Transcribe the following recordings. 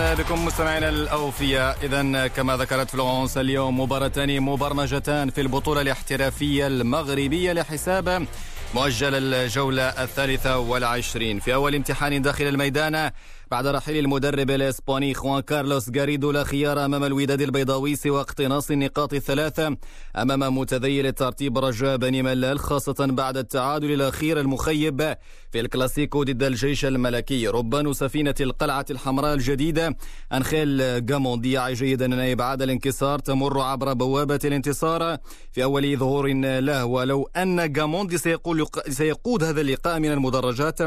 أهلا بكم مستمعينا الأوفياء. اذا كما ذكرت فلورنس اليوم مباراتان مبرمجتان في البطولة الاحترافية المغربية لحساب مؤجل الجولة الثالثة والعشرين. في أول امتحان داخل الميدان بعد رحيل المدرب الإسباني خوان كارلوس غاريدو لا خيار أمام الوداد البيضاوي سوى اقتناص النقاط الثلاثة. أمام متذيل الترتيب رجاء بني ملال خاصة بعد التعادل الأخير المخيب في الكلاسيكو ضد الجيش الملكي. ربان سفينة القلعة الحمراء الجديدة. أنخيل جاموندي يعي جيدا أن إبعاد الانكسار تمر عبر بوابة الانتصار في أول ظهور له. ولو أن جاموندي سيقود هذا اللقاء من المدرجات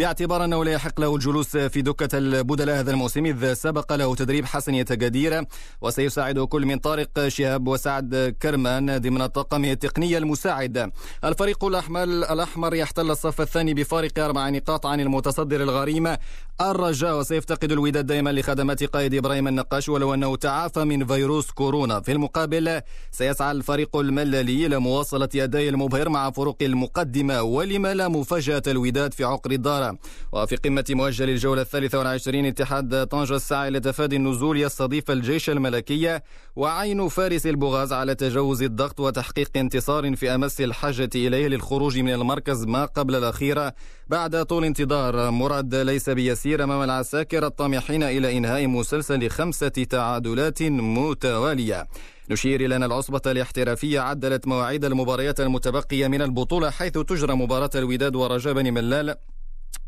باعتبار أنه لا يحق له الجلوس في دكة البدلاء هذا الموسم إذ سبق له تدريب حسن يتجدير وسيساعد كل من طارق شهاب وسعد كرمان ضمن طاقمه التقني المساعد. الفريق الأحمر الأحمر يحتل الصف الثاني بفارق أربع نقاط عن المتصدر الغريم الرجاء. وسيفتقد الوداد دائما لخدمات قائد إبراهيم النقاش ولو أنه تعافى من فيروس كورونا. في المقابل سيسعى الفريق المللي لمواصلة أداء المبهر مع فروق المقدمة. ولما لا مفاجأة الوداد في عقر الدار وفي قمة مؤجل الجولة الثالثة والعشرين اتحاد طنجة الساعي لتفادي النزول يستضيف الجيش الملكي وعين فارس البغاز على تجاوز الضغط وتحقيق انتصار في أمس الحاجة إليه للخروج من المركز ما قبل الأخيرة بعد طول انتظار. مراد ليس بيسير أمام العساكر الطامحين إلى إنهاء مسلسل خمسة تعادلات متوالية. نشير إلى أن العصبة الاحترافية عدلت مواعيد المباريات المتبقية من البطولة حيث تجرى مباراة الوداد ورجاء بني ملال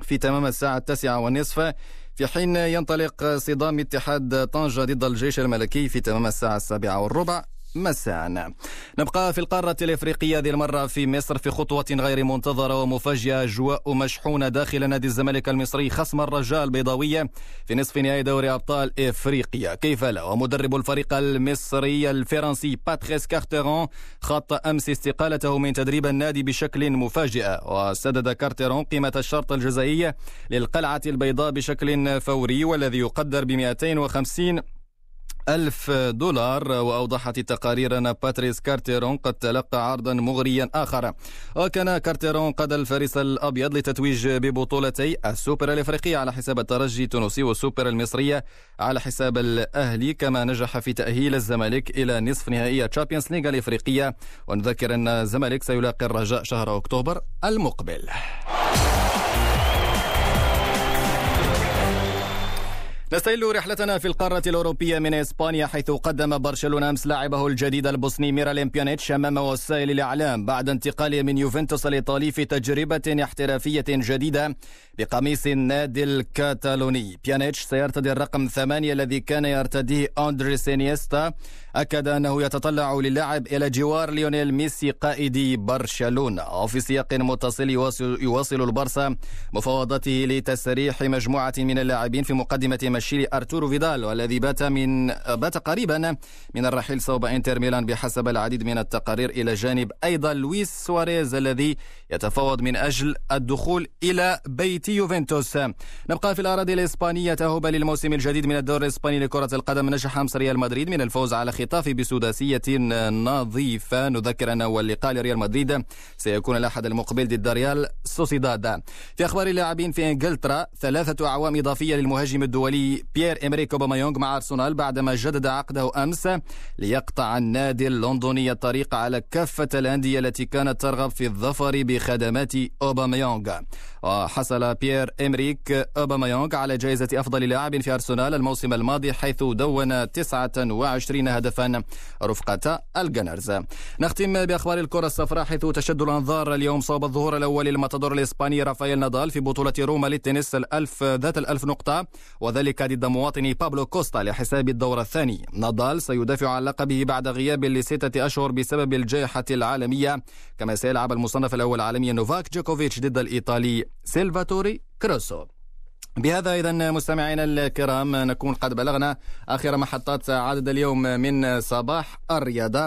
في تمام الساعة التاسعة والنصف في حين ينطلق صدام اتحاد طنجة ضد الجيش الملكي في تمام الساعة السابعة والربع. مساء. نبقى في القارة الإفريقية هذه المرة في مصر في خطوة غير منتظرة ومفاجئة. أجواء مشحونة داخل نادي الزمالك المصري. خصم الرجاء البيضاوية في نصف نهائي دوري أبطال إفريقيا. كيف لا؟ ومدرب الفريق المصري الفرنسي باتريس كارتيرون خط أمس استقالته من تدريب النادي بشكل مفاجئ. وسدد كارتيرون قيمة الشرط الجزائي للقلعة البيضاء بشكل فوري والذي يقدر ب 250 ألف دولار وأوضحت التقارير أن باتريس كارتيرون قد تلقى عرضا مغريا آخر. وكان كارتيرون قاد الفارس الأبيض للتتويج ببطولتي السوبر الإفريقية على حساب الترجي التونسي والسوبر المصرية على حساب الأهلي كما نجح في تأهيل الزمالك إلى نصف نهائي Champions League الإفريقية. ونذكر أن الزمالك سيلاقي الرجاء شهر أكتوبر المقبل. نستهل رحلتنا في القارة الأوروبية من إسبانيا حيث قدم برشلونة أمس لاعبه الجديد البوسني ميراليم بيانيتش أمام وسائل الإعلام بعد انتقاله من يوفنتوس الإيطالي في تجربة احترافية جديدة بقميص النادي الكاتالوني. بيانيتش سيرتدي الرقم ثمانية الذي كان يرتديه أندريس إنييستا أكد أنه يتطلع للعب إلى جوار ليونيل ميسي قائد برشلونة. وفي سياق متصل يواصل, البرسا مفاوضاته لتسريح مجموعة من اللاعبين في مقدمتهم الشيلي أرتورو فيدال والذي بات من بات قريبا من الرحيل صوب إنتر ميلان بحسب العديد من التقارير إلى جانب أيضا لويس سواريز الذي يتفاوض من أجل الدخول إلى بيت يوفنتوس. نبقى في الأراضي الإسبانية. تأهبا للموسم الجديد من الدوري الإسباني لكرة القدم. نجح أمس ريال مدريد من الفوز على خيتافي بسداسية نظيفة. نذكر أنه اللقاء لريال مدريد سيكون الأحد المقبل ضد ريال سوسيداد. في أخبار اللاعبين في إنجلترا ثلاثة أعوام إضافية للمهاجم الدولي بيير إمريك أوباميونغ مع أرسنال بعدما جدد عقده أمس ليقطع النادي اللندني الطريق على كافة الأندية التي كانت ترغب في الظفر بخدمات أوباميونغ وحصل بيير إمريك أوباميونغ على جائزة أفضل لاعب في أرسنال الموسم الماضي حيث دون 29 هدفا. رفقة ال Gunners. نختم بأخبار الكرة الصفراء حيث تشد الأنظار اليوم صوب الظهور الأول للماتادور الإسباني رافائيل نادال في بطولة روما للتنس الألف ذات الألف نقطة وذلك ضد مواطنه بابلو بوستا لحساب الدور الثاني. نادال سيدافع عن لقبه بعد غياب لستة أشهر بسبب الجائحة العالمية كما سيلعب المصنف الأول عالميا نوفاك جوكوفيتش ضد الإيطالي سيلفاتوري كاروسو. بهذا إذا مستمعينا الكرام نكون قد بلغنا آخر محطات عدد اليوم من صباح الرياضة